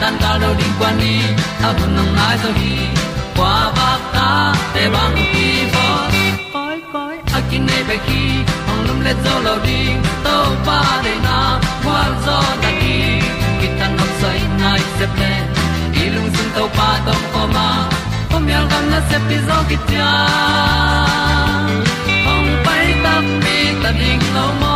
tan cao do di quan đi a bu nang mai zo gi qua ba ta te bang ki bo koi koi a kin nei be ki ong lum le zo lo di to pa de na kwa zo ta ki ki tan nok sai nai se ple lung sun to pa tom ko ma. Pom yal gam na se pi zo ki hồng ong pai ta mi ta ding lo mo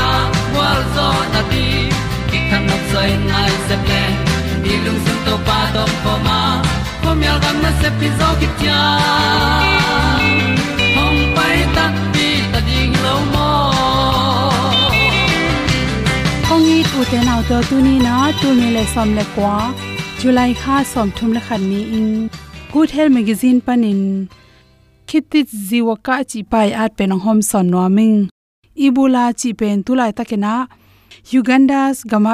Zo na ti ki kan nok sai nai se ple ni lung sun to pa do po ma po mi al gam na se pi zo ki tia hong pai ta pi ta ding lo mo kong i tu te nau to tu ni na tu ni le som le kwa july kha som thum le khan ni in good health magazine panin khitit jiwa ka chi pai at pe nong hom son no ming ibula chi pen tulai takena uganda's gama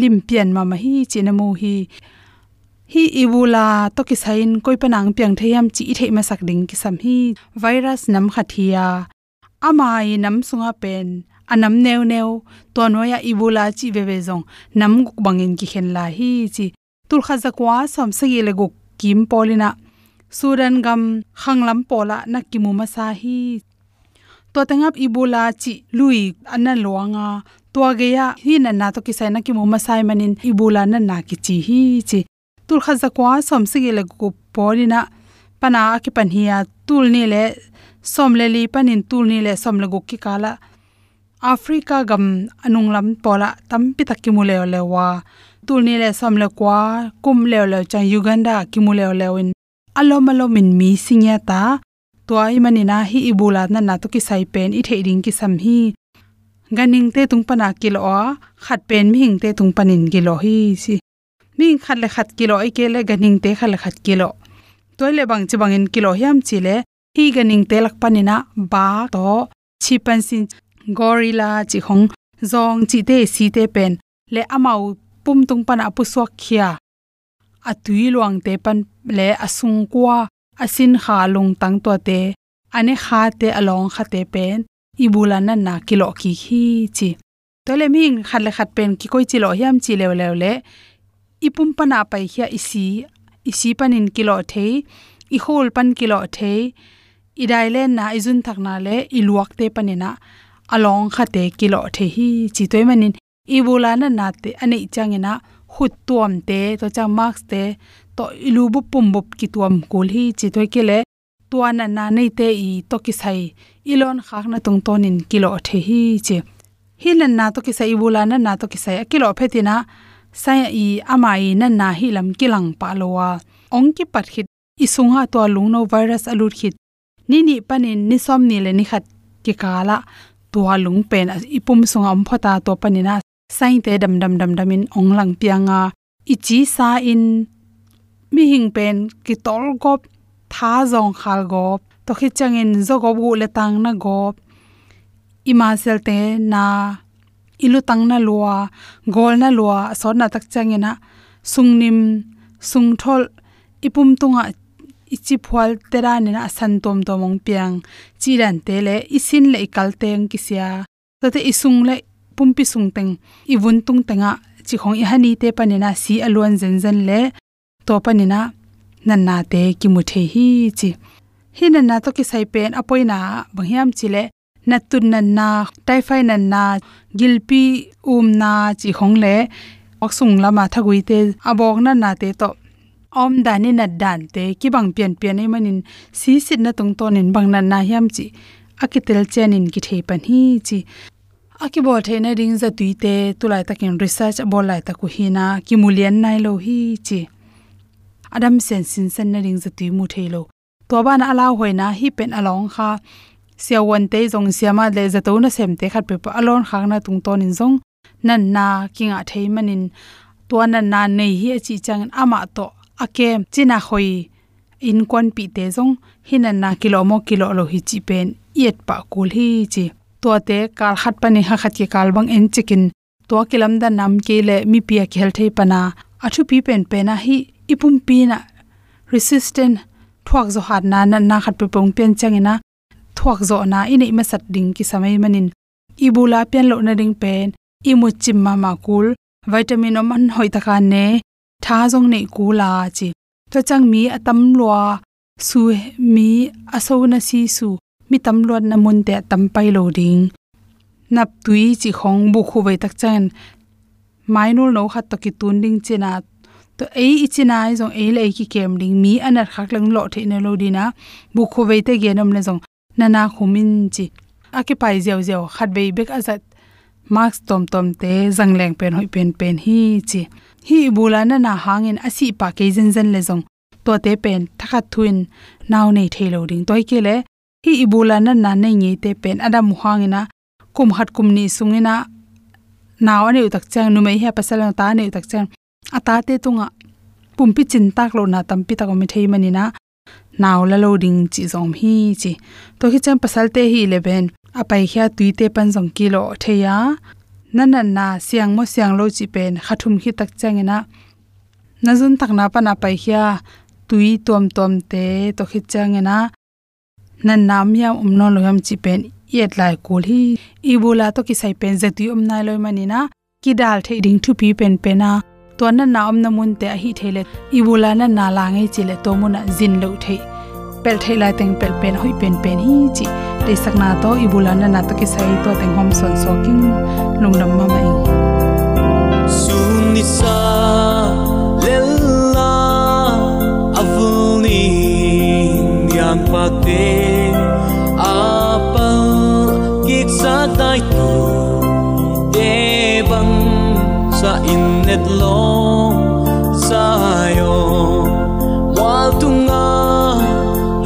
limpian ma ma hi chinamu hi. Hi ibula to ki sain koi panang piang theyam chi thei ma sak ding ki sam hi. Virus nam khathia. Amai nam sunga pen. Anam neu neu. To noya ibula chi ve ve zong. Nam guk bangin ki khen la hi chi. Tul kha zakwa som sagi le guk kim polina. Suran gam khanglam pola na kimu ma sa hi to tengap ibula chi lui anna luanga. To ge ya hi na na to ki sai na ki mu ma sai manin ibula na na ki chi hi chi. Tul kha zakwa som sagi le guk polina pana ki pan hiya tul ni le som le li panin tul ni le som le guk ki kala. Africa gam anung lam pola tampi takki mu le le wa. Tul ni le som le kwa, kum le le chang uganda ki mu le le win alom alom min mi singya ta tua i manina hi ibula na na to ki sai pen i the ding ki sam hi. Ganing te tung pana kilo khat pen mi hing te tung panin kilo hi si. Mi khat le khat kilo i ke le ganing te khat le khat kilo toy le bang chi bangin kilo hiam chi le, hi ganing te lak panina ba to, chi pan sin gorilla chi hong, zong chi te si te pen, le amau pum tung pana pu swak khia. Atui luang te pan le asung kwa asin kha lung tang to te, ane kha te along kha te pen ibula na na kilo ki hi chi. Tole ming khat le khat pen ki koi chi lo hiam chi le le le, ipum pana pai hia isi isi panin kilo the i hol pan kilo the i dai le na izun thak na le, i luak te panina along khate kilo the hi chi toy manin. Ibula na na te ane changena hut tuam te, to chang marks te to ilu bu pum bup ki tuam kul hi chi toy ke le. Tuana na nei te i to ki sai. Ilon khak na tung tonin kilo the hi chi hilan na to ki sai bula na na to ki sai kilo na, sai i amai na na hi lam kilang pa lowa ong ki pat khit. Isunga to lungno virus alut khit. Ni ni panin ni som ni le ni khat ki kala tua lung pen ipum sunga om phota to panina sai te dam dam dam damin ong lang pianga. Ichi sa in mi hing pen ki tol gop tha zong khal gop to khi changin zo gop gu le tang na gop ima sel te na ilu tang na lua gol na lua so na tak changena sungnim sungthol ipum tunga ichi phwal tera ne na san tom tomong piang chi ran te le isin le ikal teng kisia to te isung le pumpi sung teng i vun tung tenga chi khong i hani te panena si alon zen zen le to panina nanna te ki muthe hi chi. Hi nanna to ki sai pen apoina, banghiam chile na tun nanna, typhoid nanna, gilpi, umna chi hongle, oksung lama thagui te abok na na te to. Om dani na dan te ki bang pian pian ei manin si sit na tung ton in bang nan na hiam chi. Akitel chen in ki thei pan hi chi. Aki bol theina ring za tuite tulai takin research bol lai ta ku hina ki mulian nai lo hi chi adam sen sin sen na ring zati mu thelo to ba na ala hoi na hi pen along kha. Sia wan te jong sia ma le za to na sem te khat pe pa alon khang na tung ton in jong nan na kinga thei manin to na na nei hi chi chang ama to akem china hoi in kon pi te jong hinan na kilo mo kilo lo hi chi pen yet pa kul hi chi. To te kal khat pani ha khat ki kal bang en chikin to kilam da nam ke le mi pia khel thei pana athu pi pen pe na hi ipum pi na resistant thuak zo hat na na na khat pe pong pen changina thuak zo na ini ma sat ding ki samai manin. Ibula pen lo na ding pen, imu chim ma ma kul, vitamin om an hoi ta ka ne, tha jong nei kula chi. To chang mi atam lwa su mi aso na si su, mi tam luat na mun te tam pai lo ding. Nap tui chi khong bu khu vai tak chan. Mainul no khat to ki tun ding chena to ei ichina ai jong ei lei ki kem ding mi anar khak lang lo the ne lo dina bu kho ve te genom le jong nana khumin chi aki pai zeu zeu khat bei bek azat marks tom tom te zangleng pen hoi pen pen hi chi hi bula na na hangin asi pa ke zen zen le jong to te pen thakha thuin naw nei thelo ding toy ke le hi ibula na na nei ngi te pen adam hangina kum hat kum ni sungina naw ane utak chang nu mai ha pasal ta ne utak chang ata te tunga, pumpi chin tak lo na tampi ta ko mi thei mani na, naw la loading chi zom hi chi. To hi cham pasal te hi 11 apai khia tuite pan jong kilo theya nan na siang mo siang lo chi pen khathum khi tak changena nazun takna pa na pai khia tui tom tom te, to khi changena na nam ya um no lo ham chi pen, yet lai kul hi. Ibula to ki sai pen zati um nai loi mani na, ki dal the ding thu pi pen pena to na na om na mun te hi thele ibula na na la ngai chi le to mun zin lo the pel thei lai teng pel pen hoi pen pen hi chi. Te sakna to na na to ki sai to teng hom son so king lungdam ma mai. Sun ni sa yang pa te. Sa tai tu bang sa het lo sayo wal tunga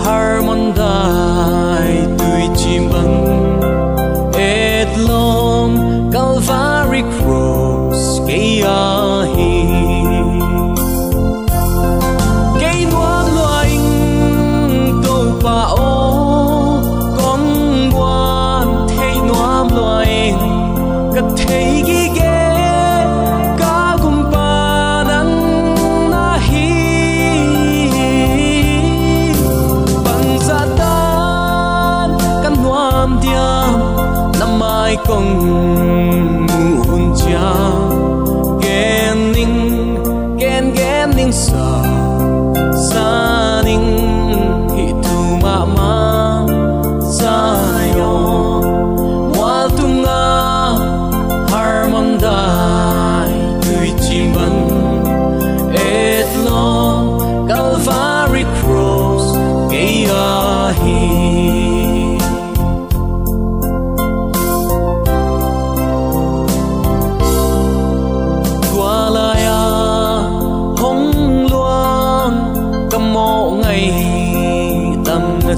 harmon dai tui chim bang et lom calvary cross ke ya hi. Ke bua to pa o con buan thei noam loing ka thei harmonda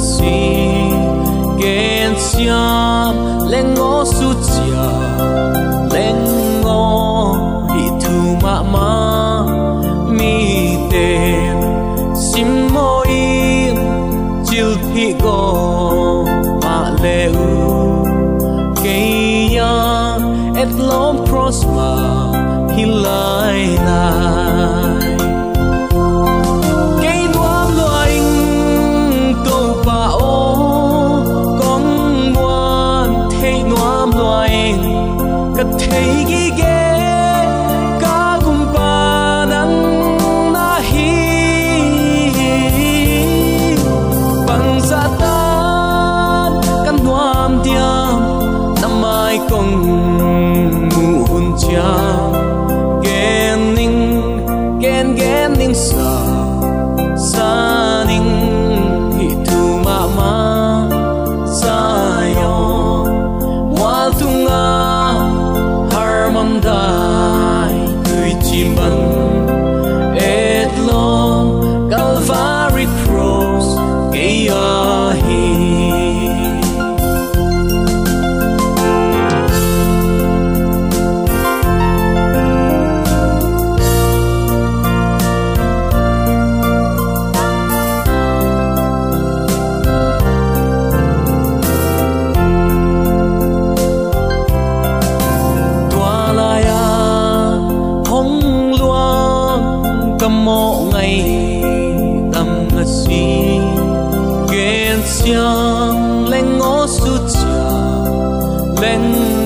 lên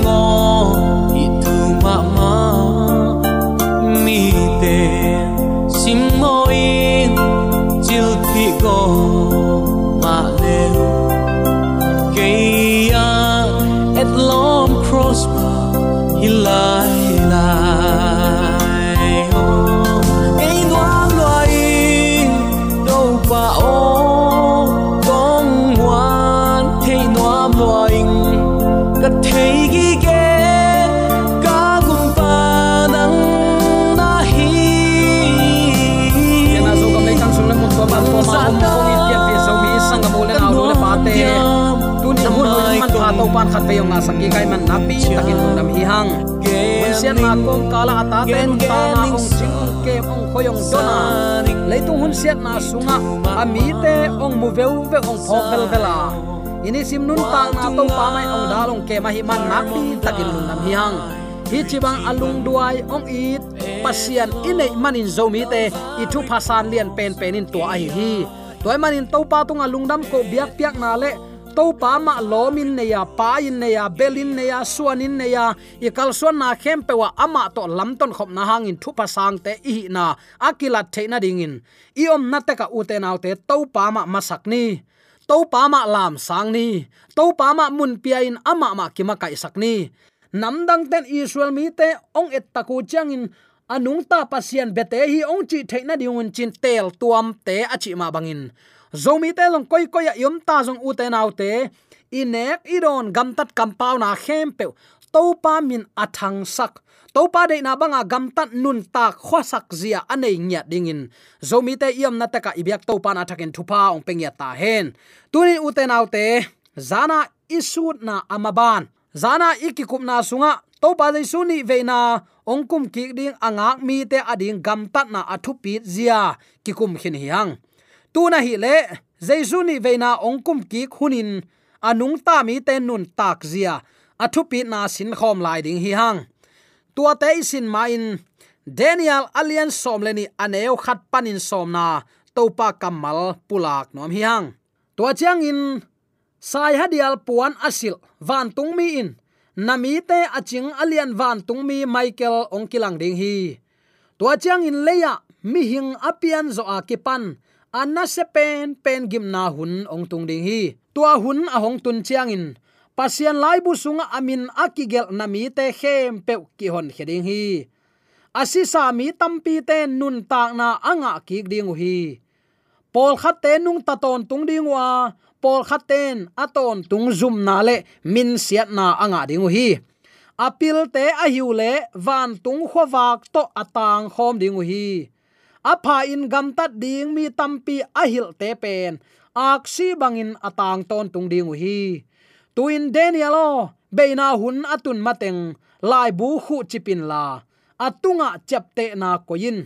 ngôi. Pe nga saki kai man na pi takin nam hi hang mun sian na kong kala ata ten ta na ong ching ke ong khoyong dona. Leitung hun siat na sunga ami te ong mu veu ve ong phok vel vela ini sim nun ta na to pa mai ong dalong ke ma hi man na pi takin nam hi hang hi chibang alung duai ong it pasian inei manin zomi te i thu phasan lian pen penin to a hi hi toy manin to pa tunga lungdam ko biak piak na le to pa ma lomin ne ya pa in ne ya belin ne ya suanin ne ya i kal suan na khem pe wa ama to lam ton khop na hangin thu pa sang te i na. Akila the na dingin. I om na te ka u te naw te to pa ma masak ni. To pa ma lam sang ni. To pa ma mun pia in ama ma kima kai sak ni. Namdang ten israel mi te ong et taku changin. Anung ta pasian bete hi ong chi theina diun chin tel tuam te achi ma bangin zomi te long koi koi yom ta jong u te nau te. Inek idon gam tat kam pau na khem pe to pa min athang sak. To pa de na banga gam tat nun ta khwa sak zia anei nya dingin zomi te yom na ta ka ibyak to pa na thakin thupa ong pengya ta hen. Tunin u autte zana isut na amaban zana ikikup na sunga. To pa dei suni veina ongkum ki ding angak mi te ading gam tat na athu pi zia. Kikum khin hiang tu na hi le jesu ni veina ongkum ki khunin anung ta mi te nun tak zia. Athu pi na sin khom lai ding hi hang. Tua te sin ma in. Daniel alian som leni aneu khat panin som na. Topa kamal pulak nom hi hang. Tua chiang in. Sai hadial puan asil, van tung mi in. Nami te aching alian van tung mi michael ongkilang ding hi. Tua chiang in leya mi hing apian zo kipan anna se pen pen gim na hun ong tung ding hi. Tua hun a hong tun chiang in pasian lai bu sunga amin akigel nami te khem pe ki hon heding hi. Asisa mi tampi te nun tak na anga ki ding hi. Pol khat te nung ta ton tung ding wa. Pol khat ten aton tung zum na le min siat na anga ding hi. Apil te a hiu le van tung khowak to atang khom ding hi apha in gam tat ding mi tampi ahil te pen. Aksi bangin atang ton tung ding hi. Tuin danielo beina hun atun mateng, lai bu khu chipin la. Atunga chapte na koin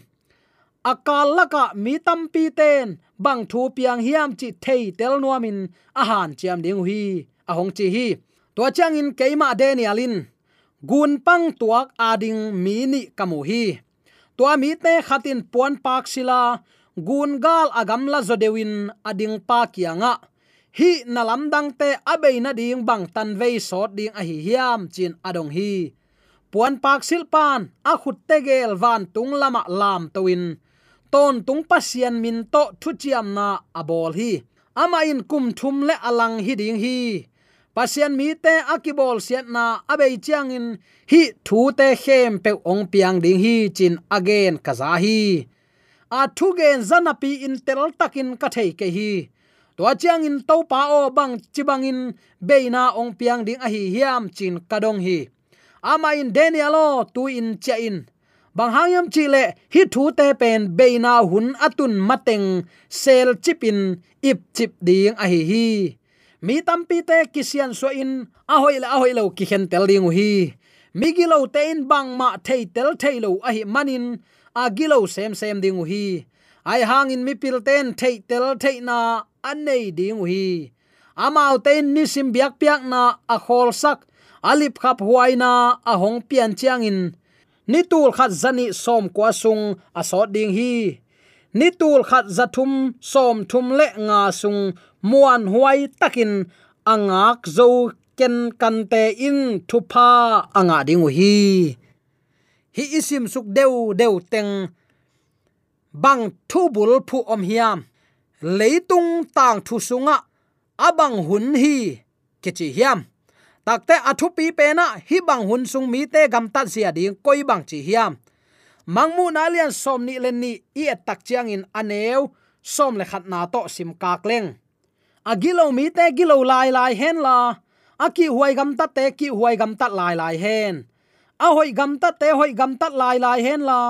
akal laka mi tampi ten, bang thu piang hiam chi thei tel nuamin a han chiam ding hi. A hong chi hi. To chang in keima danielin gun pang tuak ading mi ni kamu hi tua mi te khatin puan pak sila, gun gal agam la zodewin ading pa kianga. Hi nalam dang te abeina ding bang tan vei sot ding a hi hiam chin adong hi. Puan pak sil pan, a khut te gel van tung lama lam towin. Ton tung pasian min to thu chiam na abol hi. Ama in kum thum le alang hi ding hi pasian mi te akibol siat na abei chiang in hi thu te khem pe ong piang ding hi chin again kaza hi. A thu gen zanapi in tel takin ka thei ke hi. To chiang in to pa o bang chibang in beina ong piang ding a hi hiam chin kadong hi. Ama in danielo tu in cha in. Bang hangyam chi le hi thu te pen beina hun atun mateng sel chipin ip chip ding a hi hi mi tampi te kisian so in a hoi la a hoi lo ki khen tel ding hi. Mi gilo te in bang ma thei tel thei lo a hi manin, a gilo sem sem ding hi. Ai hang in mi pil ten thei tel thei na an nei ding hi. Amau ten ni sim biak piak na, a khol sak alip khap huaina a hong pian chiang in ni tul khat zani som kwa sung, a so ding hi. Ni tul khat zathum som thum le nga sung muan huai takin, angak zo ken kan te in thupa anga ding hi. Hi isim suk deu deu teng, bang thu bul phu om hiam leitung tang thu sunga, abang hun hi kechi hiam. Takte athu pi pe na, hi bang hun sung mi te gam ta sia ding koi bang chi hiam. Mangmu na lian som ni len ni i tak chiang in aneu som le khat na to sim kak leng agilo mi te gilo lai lai hen la. Aki huai gam ta te ki huai gam ta lai lai hen. A hoi gam ta te hoi gam ta lai lai hen la.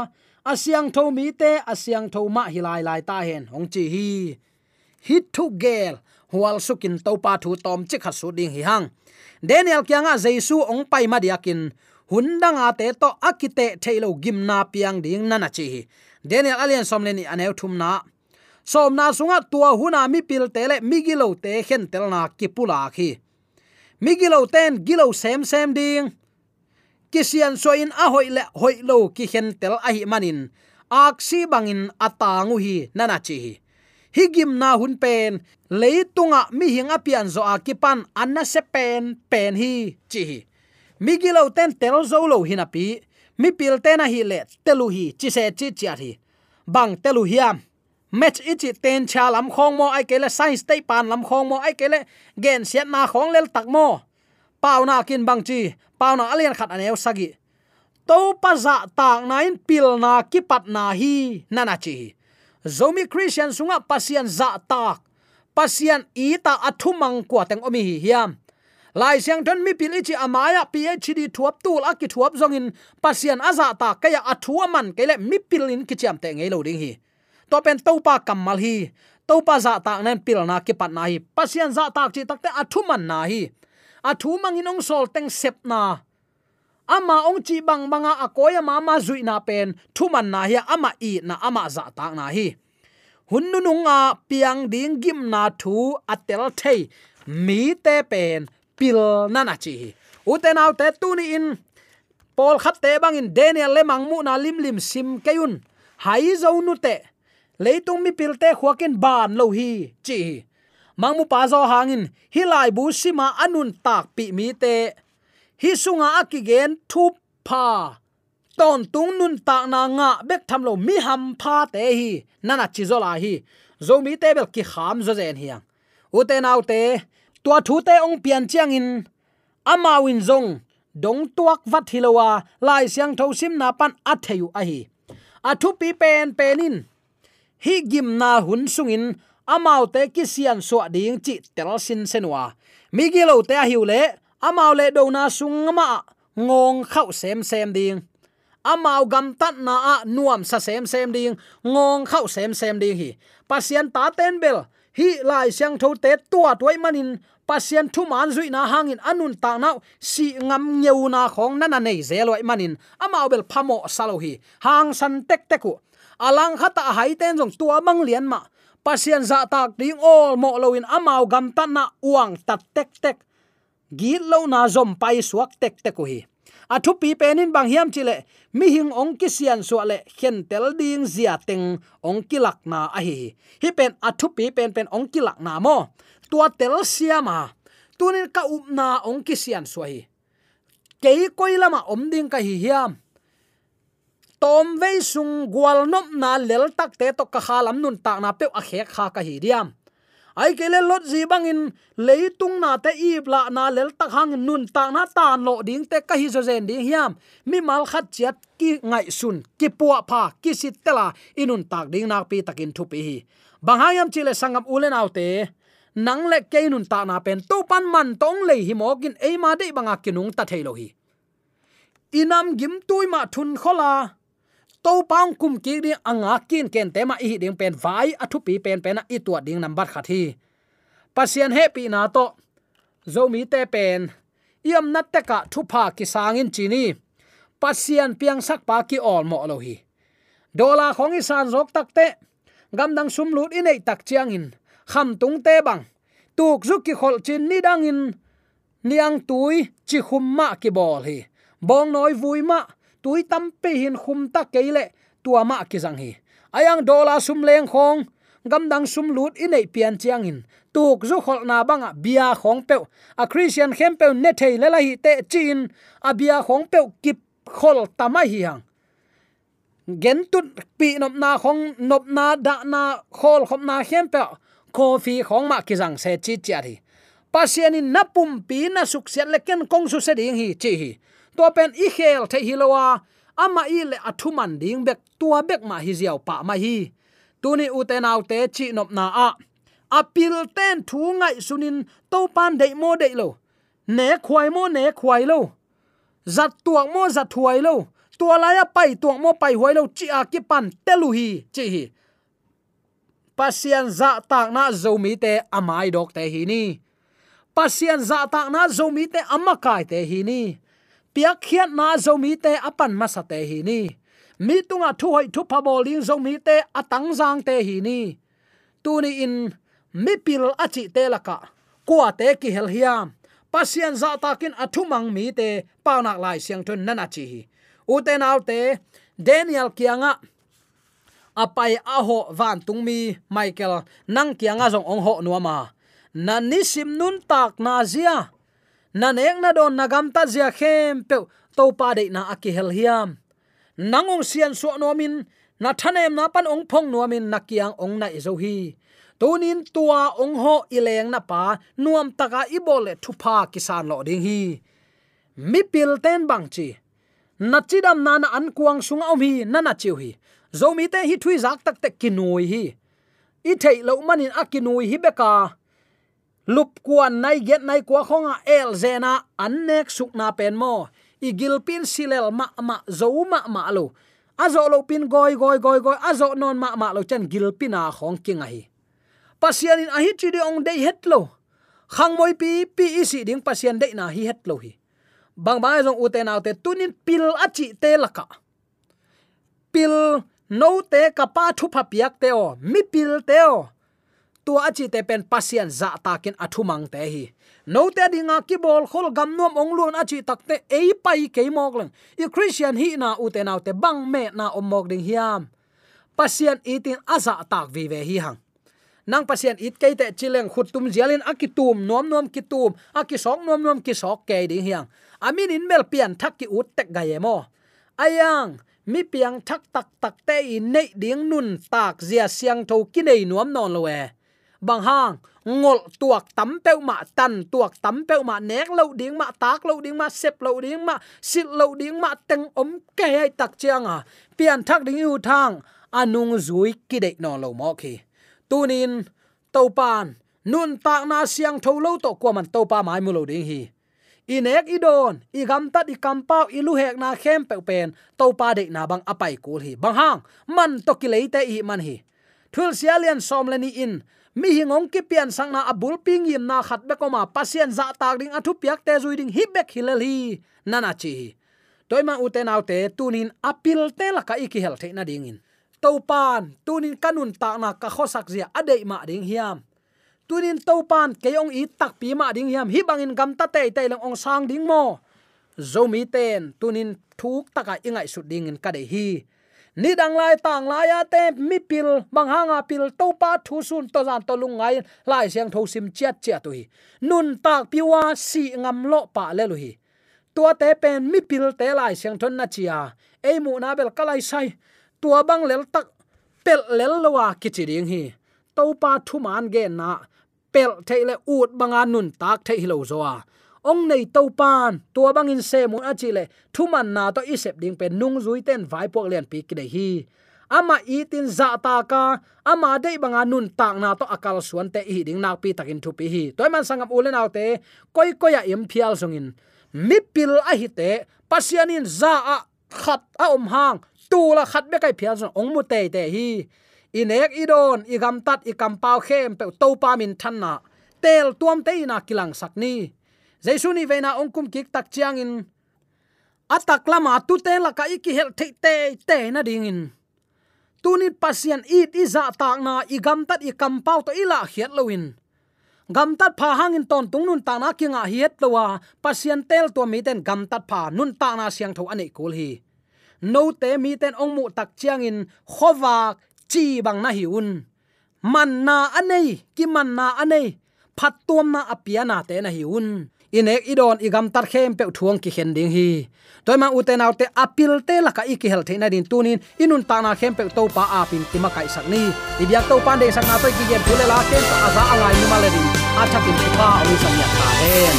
Asyang tho mi te asyang tho ma hi lai lai ta hen. Hong chi hi. Hit to gel. Hual sukin to pa thu tom chi kha su ding hi hang. Daniel kyanga jesu ong pai ma diakin hundanga te to akite thailo gimna piang ding nana chi daniel alien somleni aneu thum na som na sunga tua huna mi pil tele migilo te khen tel na kipula khi. Migilo ten gilo sem sem ding. Kisian so in a hoi le hoi lo ki khen tel a hi manin. Aksi bangin atangu hi, nana chi hi. Higim na hun pen leitunga mi hinga pian zo akipan anna se pen pen hi, chi hi. Gilo ten tel zo lo hinapi mi pil ten na hi le telu hi, chi se chi chi hi. Bang telu hiam match ichi ten cha lam khong mo ai kele science te pan lam khong mo ai kele gen siat na khong lel tak mo pau na kin bang chi pau na alian khat aneu sagi. To pa dạ za tak nain, pil na ki pat na hi nana chi. Zomi christian sunga pasian dạ za tak pasian ita athumang kwa teng omi hi hiam. Lai siang ton dạ mi pil ichi amaya phd thuap tul aki thuap zongin pasian aza ta kaya athuaman kele mi pilin kicham te ngei lo ding hi to pen to pa kamal hi to pa za ta nen pil na ki pat na hi pasian za ta chi takte athu man na hi athu mangin ong sol teng sep na ama ong chi bang banga akoya mama zui na pen thu man na hi ama i na ama za ta na hi hunnu nunga piang ding gim na thu atel thei mi te pen pil na na chi uten out te tu ni in. Pol khat te bang in daniel le mang mu na lim lim sim kayun hai zo nu te leitung mi pilte khuakin ban lo hi, chi. Mangmu pa zo hangin hilai bu sima anun tak pi mi te. Hi sunga akigen thup pa ton tung nun tak na nga bek tham lo mi ham pha te hi. Nana chi zo la hi. Zo mi te bel ki kham zo zen hiang u te nau te, tua thu te ong pian chiang in. Ama win zong, dong tuak vat hilowa lai siang tho sim na pan atheyu a hi. Athu pi pen penin hi gim na hun sungin amau te ki sian so ding chi tel sin senwa mi gi lo te hiu le amau le do na sung ma ngong khau sem sem ding. Amau gam tat na a, nuam sa sem sem ding, ngong khau sem sem ding hi. Pasien ta ten bel, hi lai siang tho te tua toy manin, pasien thu man zui na hangin anun ta na si ngam nyeu na khong na na nei zeloi manin. Amau bel phamo salo hi. Hang san tek teku alang khata hai ten jong tua mang lian ma. Pasien za tak ding all mo loin amau gam ta na uang tat tek tek. Git lo na zom pai suak tek tek hi athu pi penin bang hiam chile, mi hing ong ki sian so le, khen tel ding zia teng ong ki lak na a hi. Hi pen athu pi pen pen ong ki lak na mo. Tua tel siama tunin ka up na ong ki sian so hi. Kei koilama om ding ka hi hiam tom ve sung gwal nop na lel tak te to ka khalam nun tak na pe a khe kha ka hi diam ai ke le lot ji bang in leitung na te i bla na lel tak hang nun tak na tan lo ding te ka hi zo zen ding hiam. Mi mal khat chiat ki ngai sun, ki puwa pha, ki sit tela inun tak ding na pi takin thu pi hi. Bang banghayam chile sangam ulen autte nang le ke nun ta na pen to pan man tong le hi mokin e ma de banga kinung ta thailo hi. Inam gim tui ma thun khola to pang kum ki ri anga kin ken tema i ding pen vai athu pi pen pen i tuat ding number kha thi. Pasien he pi na to, zo mi te pen, iam nat te ka thu pha ki sangin chini pasien piang sak pa ki ol mo lo hi. Dola khong i san zok tak te, gam dang sum lut i nei tak chiang in, kham tung te bang, tuk zuk ki khol chin ni dang in, niang tui chi khum ma ki bol hi, bong noi vui ma tui tam pe hin khum ta keile tua ma ki jang hi ayang dola sum leng khong gam dang sum lut in ei pian chiang in. Tuk zu khol na banga bia khong pe a christian khem pe ne thei le la hi te chin a bia khong pe kip khol tama hi hang gen tut pi nop na khong nop na da na khol khom na khem pe coffee khong ma ki jang se chi chi ari pasian in napum pi na suk siat le ken kong su se ding hi chi hi to pen i khel the hilowa ama i le athuman ding bek tua bek ma hi ziaw pa ma hi. Tuni uten autte chi nop na a. Apil ten thu ngai sunin to pan dei mo dei lo. Ne khwai mo, ne khwai lo. Zat tuak mo, zat thuai lo. Tua laya pai tuak mo, pai huai lo. Chi a ki pan telu hi, chi hi. Pasian za tak na zomi te amai dok te hi ni. Pasian za tak na zomi te amakai te hi ni piak khiat na zomi te apan masa te hi ni. Mi tunga thu hoi thu pa bowling zomi te atang jang te hi ni. Tu ni in, mi pil achi te laka. Kwa te ki hel hiam. Pasien za takin athumang mi te paunak lai siang thun nana chi hi. Uten autte daniel kianga, apai aho van tungmi michael, nang kianga jong ong ho nuama. Na nisim nun tak na zia nan ek na don nagam ta zia khem pe to pa de na akihel hiam. Nangong sian so nomin na thanem na pan ong phong nomin nakiang ong na izo hi. Tunin tua ong ho ileng na pa, nuam taka ibole thupa kisan lo ding hi. Mi pil ten bang chi. Na chidam na na an kuang sung om hi, na na chiu hi. Zomi te hi thui zak tak te kinui hi. I thei lo manin akinui hi beka lup kuan nai get nai kwa khonga el zena, annek sukna pen mo. Igil pin silel ma ma zo ma ma lo. Azo lo pin goi goi goi goi, azo non ma ma lo chen gil pina khong king a hi pasian in a hi chi de ong dei het lo. Khang moi pi pi isi ding pasian dei na hi het lo hi. Bang ba jong uten autte tunin pil achi te laka. Pil no te kapa thu phapiak te o. Mi pil te o tua achi te pen pasien za takin athumang te hi. No te dinga ki bol khol gam nom ong luan achi takte ei pai ke mok lang i christian hi na u te nau te bang me na om mok ding hiam. Pasien itin aza tak vi ve hi hang. Nang pasien it ke te chileng khut tum jialin akitum nom nom kitum akisok nom nom kisok ke ding hiang. Amin in mel pian thak ki ut tek ga yemo ayang, mi piang thak tak tak te in nei ding nun tak zia siang tho ki nei nuam non lowe bang hang ngol tuak tam peu ma tan tuak tam peu ma nek lo ding ma tak lo ding ma sep lo ding ma sit lo ding ma teng om ke ai tak chiang a pian thak ding u thang à anung zui ki dei no lo mo khi tunin topan nun tak na siang tho lo to ko man topa mai mu lo ding hi inek idon igam gam tat i ilu hek na khem pe pen to pa de na bang apai kul hi bang hang man to ki leite i man hi thul sialian som leni in mi hingong ki pian sang na abul ping yim na khat be ko ma pasien za tak ding athu piak te zui ding hi bek hilal hi nana chi. Toy ma uten autte tunin apil te la ka iki hel the na ding in. To pan tunin kanun ta na ka khosak zia adei ma ding hiam. Tunin topan keong i tak pi ma ding hiam. Hi bangin gam ta te te lang ong sang ding mo. Zomi ten, tunin thuk taka ingai su ding in ka de hi ni dang lai tang lai ya te, mi pil bang hanga pil, to pa thu sun to zan to lung ngai, lai siang tho sim chiat chiat tu hi nun tak piwa si ngam lo pa le lu hi tua te pen mi pil te lai siang thon na chia. Ei mu na bel kalai sai. Tua bang lel tak, pel lel lowa kichi ding hi. To pa thu man ge na, pel theile ut banga nun tak the hilo zoa ong nei to pan tua bangin se mun achile thuman na to isep ding pen nung zui ten vai pok len pi kide hi. À ama itin za dạ ta ka ama de banga nun tak na to akal suan te hi ding nak pi takin thu pi hi. Toy man sangam ulen autte koi koi ya im phial songin mi pil a hi te pasianin za dạ a à khat a à om hang, tu la khat be kai phial song ong mu te te hi. Inek idon igam tat ikam pau khem pe to pa min thanna tel tuam te na kilang sakni jaisu ni veina ongkum kik tak chiang in. Atak lama tu te la ka iki hel te te te na ding in. Tunin pasian it iza dạ tak na igam tat ikam pau to ila hiat loin gam tat pha hangin ton tung nun ta na kinga hiat lowa à. pasian tel to mi ten gam tat pha nun ta na siang tho ane kul hi. No te mi ten ong mu tak chiang in khowa chi bang na hiun man na anei ki man na anei phat tuam na apia na te na hiun inek idon igam tar khem pe thuang ki khen ding hi. Toy ma uten autte apil te la ka iki hel theina din tunin, inun ta na khem pe to pa a pin ti ma kai sak ni. Ibyak to pan de sak na to ki gen thule la ken ta aza alai ni ma le din. A thakin pa awi sam ya ta hen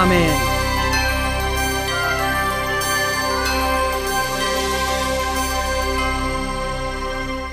amen.